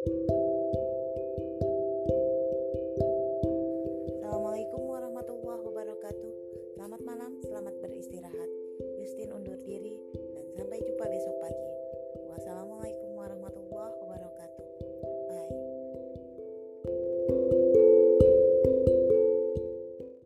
Assalamualaikum warahmatullahi wabarakatuh. Selamat malam, selamat beristirahat. Justin undur diri dan sampai jumpa besok pagi. Wassalamualaikum warahmatullahi wabarakatuh. Bye.